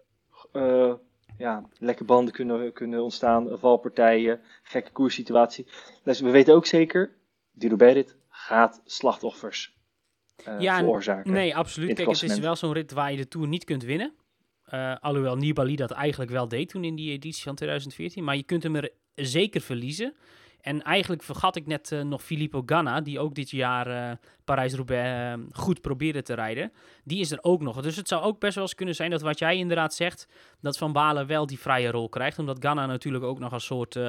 uh, ja, lekke banden kunnen, kunnen ontstaan, valpartijen, gekke koerssituatie. Dus we weten ook zeker, die Roubaix-rit gaat slachtoffers eh, Ja, veroorzaken. Nee, absoluut. het Kijk, het is wel zo'n rit waar je de Tour niet kunt winnen. Eh, alhoewel Nibali dat eigenlijk wel deed toen in die editie van 2014. Maar je kunt hem er zeker verliezen. En eigenlijk vergat ik net eh, nog Filippo Ganna, die ook dit jaar eh, Parijs-Roubaix eh, goed probeerde te rijden. Die is er ook nog. Dus het zou ook best wel eens kunnen zijn dat wat jij inderdaad zegt, dat Van Balen wel die vrije rol krijgt. Omdat Ganna natuurlijk ook nog een soort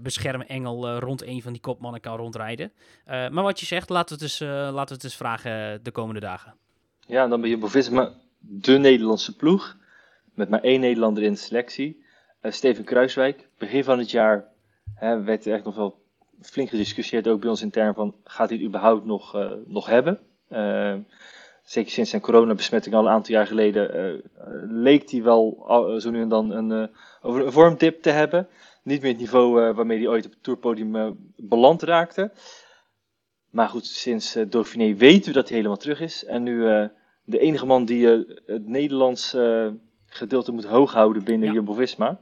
beschermengel rond een van die kopmannen kan rondrijden. Maar wat je zegt, laten we het eens, laten we het eens vragen de komende dagen. Ja, dan ben je Bovisma de Nederlandse ploeg. Met maar één Nederlander in de selectie. Steven Kruiswijk. Begin van het jaar hè, werd er echt nog wel flink gediscussieerd, ook bij ons intern, van gaat hij het überhaupt nog, eh, nog hebben? Eh, zeker sinds zijn coronabesmetting al een aantal jaar geleden eh, leek hij wel zo nu en dan een, over een vormdip te hebben. Niet meer het niveau waarmee hij ooit op het tourpodium beland raakte. Maar goed, sinds eh Dauphiné weten we dat hij helemaal terug is. En nu de enige man die het Nederlands gedeelte moet hoog houden binnen Ja. Jumbo-Visma.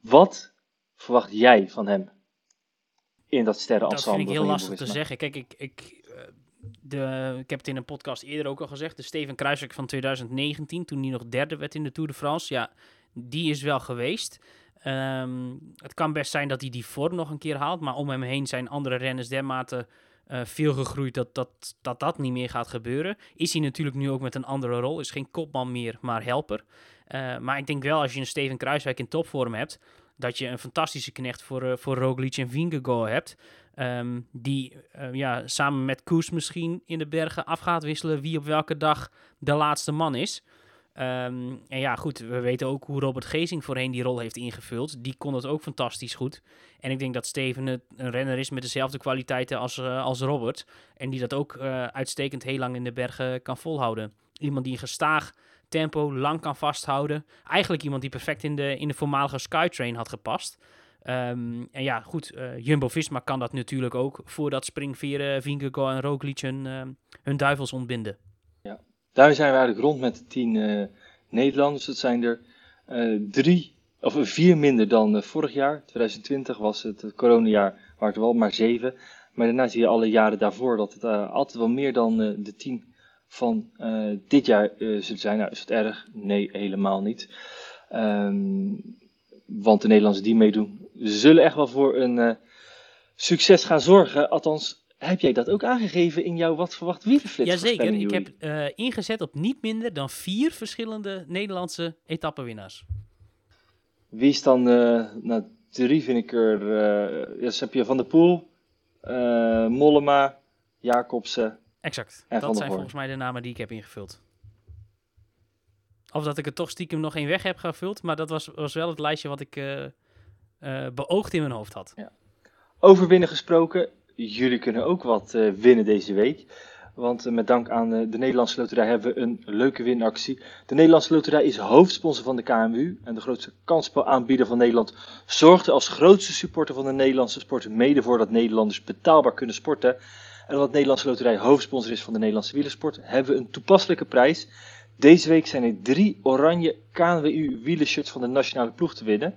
Wat verwacht jij van hem in dat Dat sterrenensemble vind ik heel lastig te zeggen. Kijk, ik, ik, eh, de, ik heb het in een podcast eerder ook al gezegd. De Steven Kruiswijk van 2019, toen hij nog derde werd in de Tour de France. Ja, die is wel geweest. Ehm, het kan best zijn dat hij die vorm nog een keer haalt. Maar om hem heen zijn andere renners dermate eh, veel gegroeid dat dat, dat dat niet meer gaat gebeuren. Is hij natuurlijk nu ook met een andere rol. Is geen kopman meer, maar helper. Eh, maar ik denk wel als je een Steven Kruiswijk in topvorm hebt... dat je een fantastische knecht voor, eh voor Roglic en Vingegaard hebt... Ehm, die eh, ja, samen met Koes misschien in de bergen af gaat wisselen wie op welke dag de laatste man is. Ehm, en ja, goed, we weten ook hoe Robert Gezing voorheen die rol heeft ingevuld. Die kon het ook fantastisch goed. En ik denk dat Steven een renner is met dezelfde kwaliteiten als, eh, als Robert. En die dat ook eh, uitstekend heel lang in de bergen kan volhouden. Iemand die een gestaag tempo lang kan vasthouden. Eigenlijk iemand die perfect in de, in de voormalige Skytrain had gepast. Ehm, en ja, goed, eh, Jumbo-Visma kan dat natuurlijk ook voordat Springveren, Vingegaard en Roglic hun, ehm, hun duivels ontbinden. Daar zijn we eigenlijk rond met de tien eh, Nederlanders. Dat zijn er eh, drie, of vier minder dan vorig jaar. 2020 was het, het coronajaar, waren er wel maar zeven. Maar daarna zie je alle jaren daarvoor dat het altijd wel meer dan de tien van eh, dit jaar eh, zullen zijn. Nou, is het erg? Nee, helemaal niet. Ehm, want de Nederlanders die meedoen, zullen echt wel voor een eh, succes gaan zorgen. Althans, heb jij dat ook aangegeven in jouw wat verwacht wielerflits? Jazeker, ik heb ingezet op niet minder dan vier verschillende Nederlandse etappenwinnaars. Wie is dan, nou, drie vind ik er, dus heb je Van der Poel, Mollema, Jacobsen. Exact, En dat zijn volgens mij de namen die ik heb ingevuld. Of dat ik er toch stiekem nog één weg heb gevuld, maar dat was, was wel het lijstje wat ik eh, eh, beoogd in mijn hoofd had. Over winnen gesproken, jullie kunnen ook wat eh, winnen deze week. Want met dank aan de Nederlandse Loterij hebben we een leuke winactie. De Nederlandse Loterij is hoofdsponsor van de KMU en de grootste kansspelaanbieder van Nederland. Zorgt er als grootste supporter van de Nederlandse sport mede voor dat Nederlanders betaalbaar kunnen sporten. En omdat de Nederlandse Loterij hoofdsponsor is van de Nederlandse wielersport, hebben we een toepasselijke prijs. Deze week zijn er drie oranje KNWU wielershirts van de nationale ploeg te winnen.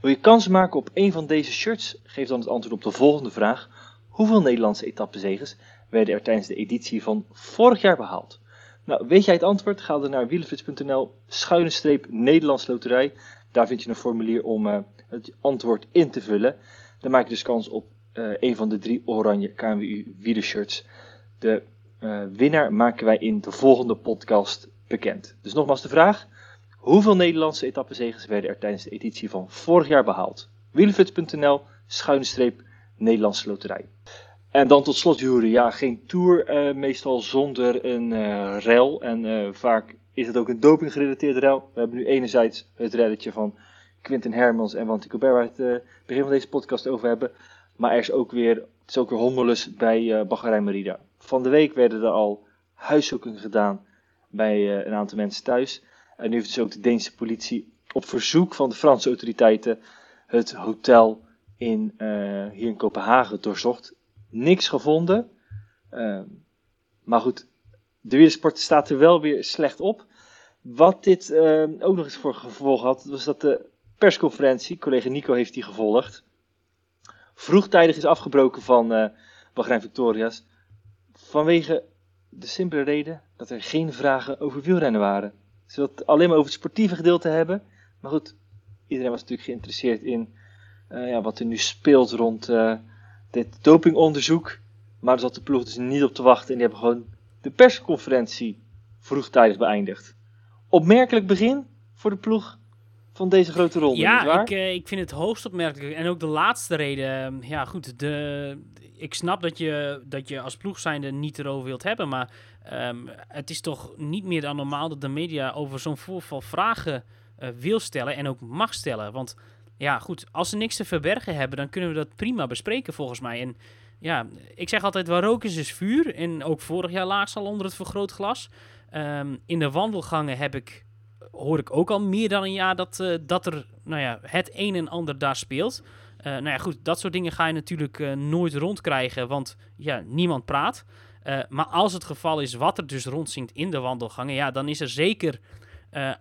Wil je kans maken op een van deze shirts? Geef dan het antwoord op de volgende vraag. Hoeveel Nederlandse etappenzegers werden er tijdens de editie van vorig jaar behaald? Nou, weet jij het antwoord? Ga dan naar wielerflits.nl schuine streep Nederlands Loterij. Daar vind je een formulier om eh, het antwoord in te vullen. Dan maak je dus kans op eh, een van de drie oranje KNWU wielershirts. De eh, winnaar maken wij in de volgende podcast bekend. Dus nogmaals de vraag. Hoeveel Nederlandse etappenzegers werden er tijdens de editie van vorig jaar behaald? Wielerflits.nl, schuine streep, Nederlandse loterij. En dan tot slot, Jury. Ja, geen tour, eh, meestal zonder een rel. En vaak is het ook een dopinggerelateerde rel. We hebben nu enerzijds het reddetje van Quinten Hermans en Wanty Colbert, waar we het begin van deze podcast over hebben. Maar er is ook weer, het is ook weer hommelus bij eh Bahrein Merida. Van de week werden er al huiszoekingen gedaan bij eh, een aantal mensen thuis. En nu heeft dus ook de Deense politie op verzoek van de Franse autoriteiten het hotel in, eh, hier in Kopenhagen doorzocht. Niks gevonden. Ehm, maar goed, de wielersport staat er wel weer slecht op. Wat dit ehm, ook nog eens voor gevolg had, was dat de persconferentie, collega Nico heeft die gevolgd, vroegtijdig is afgebroken van eh Bahrein Victoria's. Vanwege de simpele reden dat er geen vragen over wielrennen waren. Ze wilden het alleen maar over het sportieve gedeelte hebben. Maar goed, iedereen was natuurlijk geïnteresseerd in eh, ja, wat er nu speelt rond eh, dit dopingonderzoek. Maar daar zat de ploeg dus niet op te wachten. En die hebben gewoon de persconferentie vroegtijdig beëindigd. Opmerkelijk begin voor de ploeg van deze grote ronde, Ja, ik, eh, ik vind het hoogst opmerkelijk. En ook de laatste reden. Ja, goed. De, ik snap dat je, dat je als ploeg zijnde niet erover wilt hebben. Maar ehm, het is toch niet meer dan normaal dat de media over zo'n voorval vragen eh, wil stellen. En ook mag stellen. Want ja, goed. Als ze niks te verbergen hebben, dan kunnen we dat prima bespreken volgens mij. En ja, ik zeg altijd, waar rook is, is vuur. En ook vorig jaar laag al onder het vergrootglas. Ehm, in de wandelgangen heb ik hoor ik ook al meer dan een jaar dat, eh, dat er nou ja, het een en ander daar speelt. Eh, nou ja, goed, dat soort dingen ga je natuurlijk eh, nooit rondkrijgen, want ja, niemand praat. Maar als het geval is wat er dus rondzinkt in de wandelgangen, ja, dan is er zeker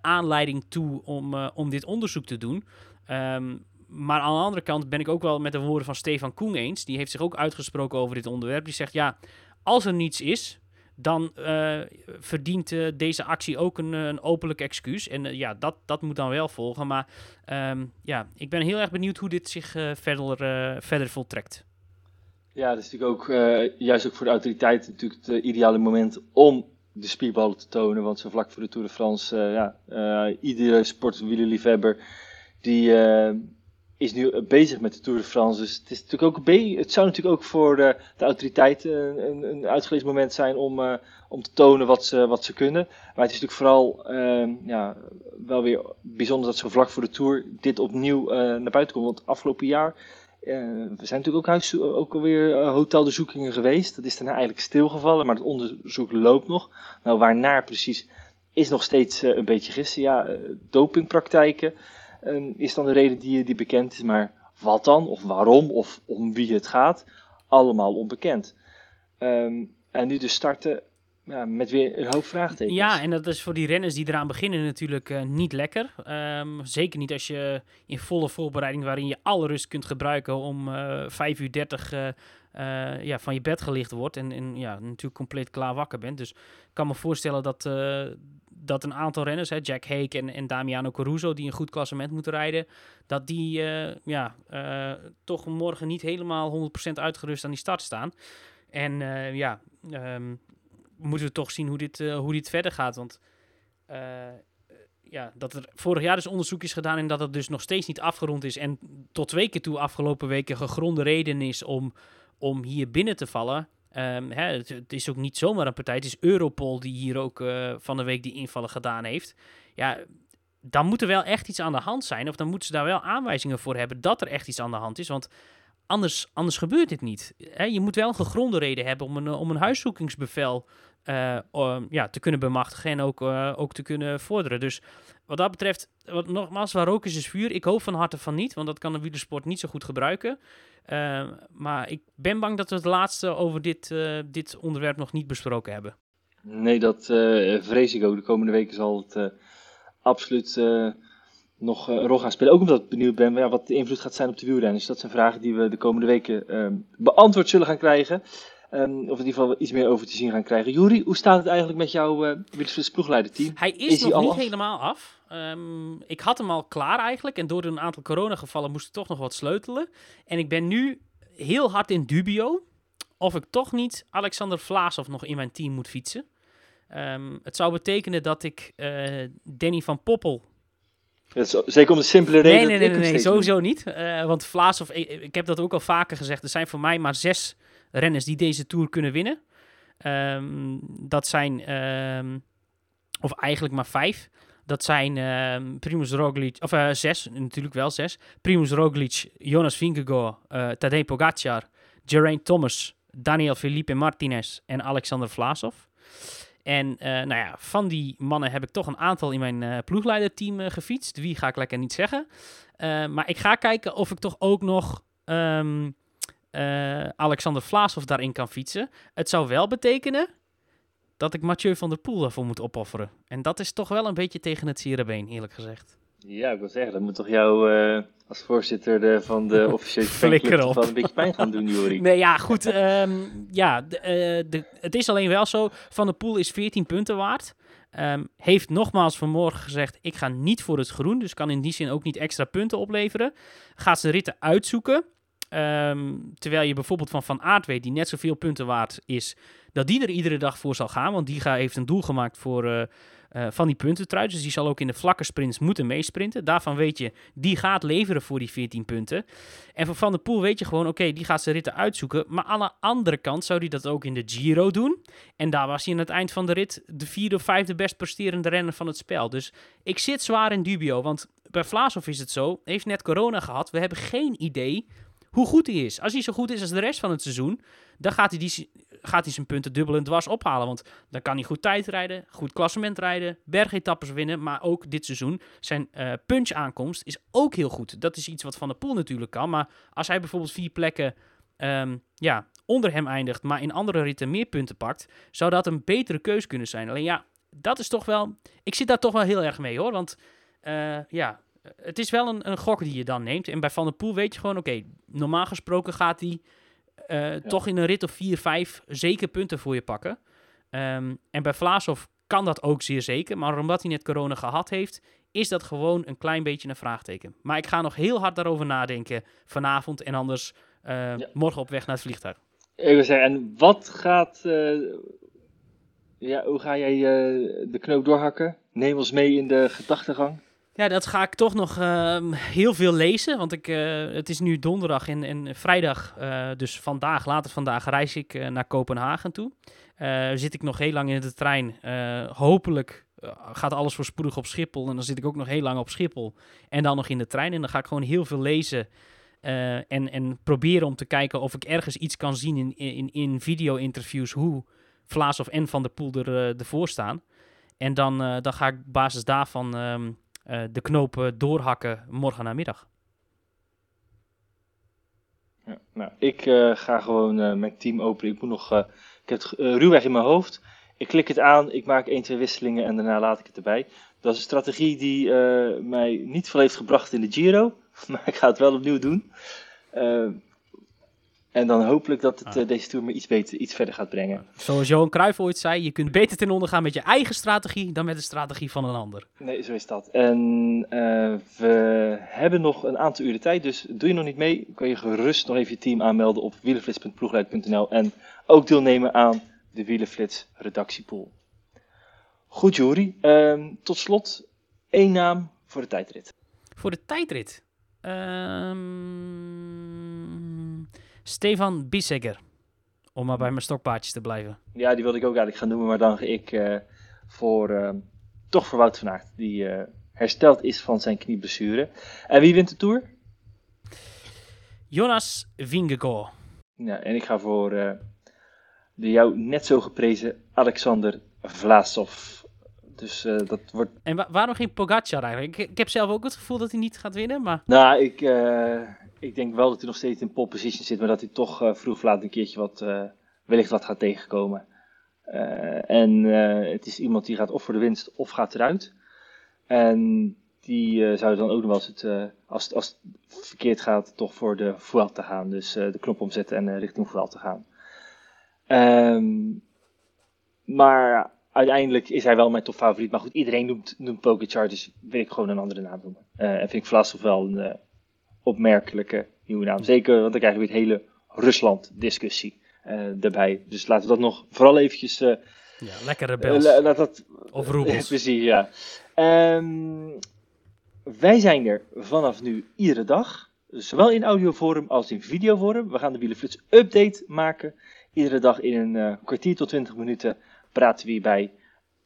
aanleiding toe om, om dit onderzoek te doen. Ehm, maar aan de andere kant ben ik ook wel met de woorden van Stefan Koen eens. Die heeft zich ook uitgesproken over dit onderwerp. Die zegt, ja, als er niets is, dan eh, verdient eh, deze actie ook een, eh, een openlijk excuus. En ja, dat, dat moet dan wel volgen. Maar ehm, ja, ik ben heel erg benieuwd hoe dit zich verder, verder voltrekt. Ja, dat is natuurlijk ook, juist ook voor de autoriteiten natuurlijk het ideale moment om de spierballen te tonen. Want zo vlak voor de Tour de France, ja, iedere sportwielerliefhebber die is nu bezig met de Tour de France. Dus het, is natuurlijk ook het zou natuurlijk ook voor de autoriteiten een, een, uitgelezen moment zijn om, eh, om te tonen wat ze, wat ze kunnen. Maar het is natuurlijk vooral eh, ja, wel weer bijzonder dat zo vlak voor de Tour dit opnieuw eh, naar buiten komt. Want afgelopen jaar eh, we zijn natuurlijk ook, huis, ook alweer hotelbezoekingen geweest. Dat is daarna eigenlijk stilgevallen, maar het onderzoek loopt nog. Nou, waarnaar precies is nog steeds een beetje gissen. Ja, dopingpraktijken is dan de reden die, die bekend is. Maar wat dan, of waarom, of om wie het gaat, allemaal onbekend. Um, en nu dus starten ja, met weer een hoop vraagtekens. Ja, en dat is voor die renners die eraan beginnen natuurlijk uh, niet lekker. Um, zeker niet als je in volle voorbereiding, waarin je alle rust kunt gebruiken om uh, 5 uur 30 uh, ja, van je bed gelicht wordt. En, ja, natuurlijk compleet klaar wakker bent. Dus ik kan me voorstellen dat, dat een aantal renners, hè, Jack Hake en, en Damiano Caruso, die een goed klassement moeten rijden, dat die uh, ja, uh, toch morgen niet helemaal 100% uitgerust aan die start staan. En uh, ja, um, moeten we toch zien hoe dit, hoe dit verder gaat. Want ja, dat er vorig jaar dus onderzoek is gedaan en dat het dus nog steeds niet afgerond is. En tot twee keer toe afgelopen weken gegronde reden is om, om hier binnen te vallen. Um, hè, het, is ook niet zomaar een partij. Het is Europol die hier ook uh, van de week die invallen gedaan heeft. Ja, dan moet er wel echt iets aan de hand zijn. Of dan moeten ze daar wel aanwijzingen voor hebben dat er echt iets aan de hand is. Want anders, anders gebeurt dit niet. Je moet wel een gegronde reden hebben om een, om een huiszoekingsbevel um, ja, te kunnen bemachtigen en ook, ook te kunnen vorderen. Dus wat dat betreft, wat, nogmaals, waar rook is, is vuur. Ik hoop van harte van niet, want dat kan de wielersport niet zo goed gebruiken. Uh, maar ik ben bang dat we het laatste over dit, uh, dit onderwerp nog niet besproken hebben. Nee, dat uh, vrees ik ook. De komende weken zal het uh, absoluut nog een rol gaan spelen. Ook omdat ik benieuwd ben ja, wat de invloed gaat zijn op de wielrenners. Dat zijn vragen die we de komende weken ehm, beantwoord zullen gaan krijgen. Um, of in ieder geval iets meer over te zien gaan krijgen. Juri, hoe staat het eigenlijk met jouw uh, ploegleiderteam? Hij is, is nog niet af? helemaal af. Um, ik had hem al klaar eigenlijk. En door een aantal coronagevallen moest ik toch nog wat sleutelen. En ik ben nu heel hard in dubio of ik toch niet Alexander Vlaasov nog in mijn team moet fietsen. Um, het zou betekenen dat ik uh, Danny van Poppel zeker om de simpele reden. Nee, nee, nee, nee, nee sowieso niet. Uh, want Vlaasov, ik, ik, heb dat ook al vaker gezegd. Er zijn voor mij maar zes renners die deze tour kunnen winnen. Um, dat zijn, um, of eigenlijk maar vijf. Dat zijn um, Primoz Roglic, of uh, zes, natuurlijk wel zes. Primoz Roglic, Jonas Vingegaard, uh, Tadej Pogacar, Geraint Thomas, Daniel Felipe Martinez en Alexander Vlaasov. En uh, nou ja, van die mannen heb ik toch een aantal in mijn uh, ploegleiderteam gefietst. Wie ga ik lekker niet zeggen. maar ik ga kijken of ik toch ook nog um, Alexander Vlaasov daarin kan fietsen. Het zou wel betekenen dat ik Mathieu van der Poel daarvoor moet opofferen. En dat is toch wel een beetje tegen het zere been, eerlijk gezegd. Ja, ik wil zeggen, dat moet toch jou eh, als voorzitter de, van de officiële Flikker op. wel een beetje pijn gaan doen, Jori. Nee, ja, goed. ehm, ja, de, eh, de, het is alleen wel zo. Van der Poel is 14 punten waard. Ehm, heeft nogmaals vanmorgen gezegd: ik ga niet voor het groen. Dus kan in die zin ook niet extra punten opleveren. Gaat zijn ritten uitzoeken. Ehm, terwijl je bijvoorbeeld van Van Aert weet, die net zoveel punten waard is, dat die er iedere dag voor zal gaan. Want die ga, heeft een doel gemaakt voor, eh, eh, van die puntentrui. Dus die zal ook in de vlakke sprints moeten meesprinten. Daarvan weet je, die gaat leveren voor die 14 punten. En voor Van der Poel weet je gewoon, oké, die gaat zijn ritten uitzoeken. Maar aan de andere kant zou hij dat ook in de Giro doen. En daar was hij aan het eind van de rit de vierde of vijfde best presterende renner van het spel. Dus ik zit zwaar in dubio. Want bij Vlaashoff is het zo, heeft net corona gehad. We hebben geen idee hoe goed hij is. Als hij zo goed is als de rest van het seizoen, dan gaat hij, die, gaat hij zijn punten dubbel en dwars ophalen. Want dan kan hij goed tijd rijden, goed klassement rijden, bergetappes winnen. Maar ook dit seizoen, zijn eh punch-aankomst is ook heel goed. Dat is iets wat Van der Poel natuurlijk kan. Maar als hij bijvoorbeeld vier plekken ehm, ja, onder hem eindigt, maar in andere ritten meer punten pakt, zou dat een betere keus kunnen zijn. Alleen ja, dat is toch wel... Ik zit daar toch wel heel erg mee hoor. Want eh, ja, het is wel een, een gok die je dan neemt. En bij Van der Poel weet je gewoon, oké, normaal gesproken gaat hij eh, toch in een rit of 4, 5 zeker punten voor je pakken. Ehm, en bij Vlaashoff kan dat ook zeer zeker. Maar omdat hij net corona gehad heeft, is dat gewoon een klein beetje een vraagteken. Maar ik ga nog heel hard daarover nadenken vanavond en anders eh, Ja. morgen op weg naar het vliegtuig. Ik wil zeggen, en wat gaat. eh, ja, hoe ga jij de knoop doorhakken? Neem ons mee in de gedachtegang. Ja, dat ga ik toch nog ehm, heel veel lezen. Want ik, eh, het is nu donderdag en, en vrijdag, eh, dus vandaag, later vandaag, reis ik eh, naar Kopenhagen toe. Zit ik nog heel lang in de trein. Hopelijk gaat alles voorspoedig op Schiphol. En dan zit ik ook nog heel lang op Schiphol. En dan nog in de trein. En dan ga ik gewoon heel veel lezen. en, en proberen om te kijken of ik ergens iets kan zien in, in, in video-interviews hoe Vlaasov en Van der Poel er, ervoor staan. En dan, dan ga ik op basis daarvan ehm, eh, de knopen doorhakken morgen namiddag. Ja, nou, ik eh, ga gewoon eh, mijn team openen. Ik moet nog. ik heb het ruwweg in mijn hoofd. Ik klik het aan, ik maak 1, 2 wisselingen en daarna laat ik het erbij. Dat is een strategie die mij niet veel heeft gebracht in de Giro. Maar ik ga het wel opnieuw doen. En dan hopelijk dat het Ah. eh, deze tour me iets, beter, iets verder gaat brengen. Zoals Johan Cruijff ooit zei, je kunt beter ten onder gaan met je eigen strategie dan met de strategie van een ander. Nee, zo is dat. En eh, we hebben nog een aantal uren tijd, dus doe je nog niet mee, kan je gerust nog even je team aanmelden op wielenflits.ploegleid.nl en ook deelnemen aan de Wielenflits redactiepool. Goed, Jori. Ehm, tot slot, één naam voor de tijdrit. Voor de tijdrit. Ehm, Stefan Bissegger. Om maar bij mijn stokpaardjes te blijven. Ja, die wilde ik ook eigenlijk gaan noemen, maar dan ga ik eh, voor, ehm, toch voor Wout van Aert, die eh, hersteld is van zijn knieblessure. En wie wint de Tour? Jonas Vingegaard. Ja, en ik ga voor eh, de jou net zo geprezen Alexander Vlasov. Dus eh, dat wordt. En wa- waarom geen Pogacar eigenlijk? Ik, ik heb zelf ook het gevoel dat hij niet gaat winnen, maar... Nou, ik, eh, ik denk wel dat hij nog steeds in pole position zit, maar dat hij toch eh, vroeg of laat een keertje wat, wellicht wat gaat tegenkomen. En het is iemand die gaat of voor de winst of gaat eruit. En die zou dan ook nog wel eens het, als, het, als het verkeerd gaat, toch voor de Vuelta gaan. Dus de knop omzetten en richting Vuelta gaan. Ehm, maar uiteindelijk is hij wel mijn topfavoriet. Maar goed, iedereen noemt, noemt Pogacar, dus wil ik gewoon een andere naam noemen. Eh, en vind ik Vlasov wel een eh, opmerkelijke nieuwe naam. Zeker, want dan krijgen we weer het hele Rusland-discussie eh erbij. Dus laten we dat nog vooral eventjes... Ja, lekker rebels. la- laat dat of roebels. precies, ja. Ehm, wij zijn er vanaf nu iedere dag. Zowel in audiovorm als in videovorm. We gaan de Wielenflits update maken. Iedere dag in een kwartier tot 20 minuten praten we hierbij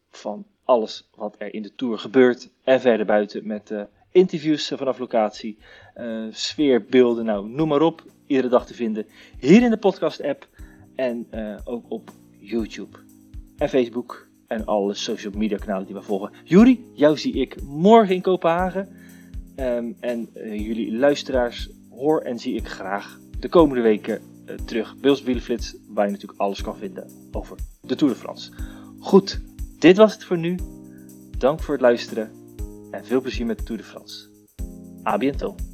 van alles wat er in de Tour gebeurt. En verder buiten met eh, interviews eh, vanaf locatie. eh, sfeerbeelden, nou noem maar op. Iedere dag te vinden hier in de podcast app. En ook op YouTube en Facebook en alle social media kanalen die we volgen. Juri, jou zie ik morgen in Kopenhagen. Ehm, en jullie luisteraars hoor en zie ik graag de komende weken eh, terug bij ons Wielenflits, waar je natuurlijk alles kan vinden over de Tour de France. Goed, dit was het voor nu. Dank voor het luisteren en veel plezier met de Tour de France. A bientôt.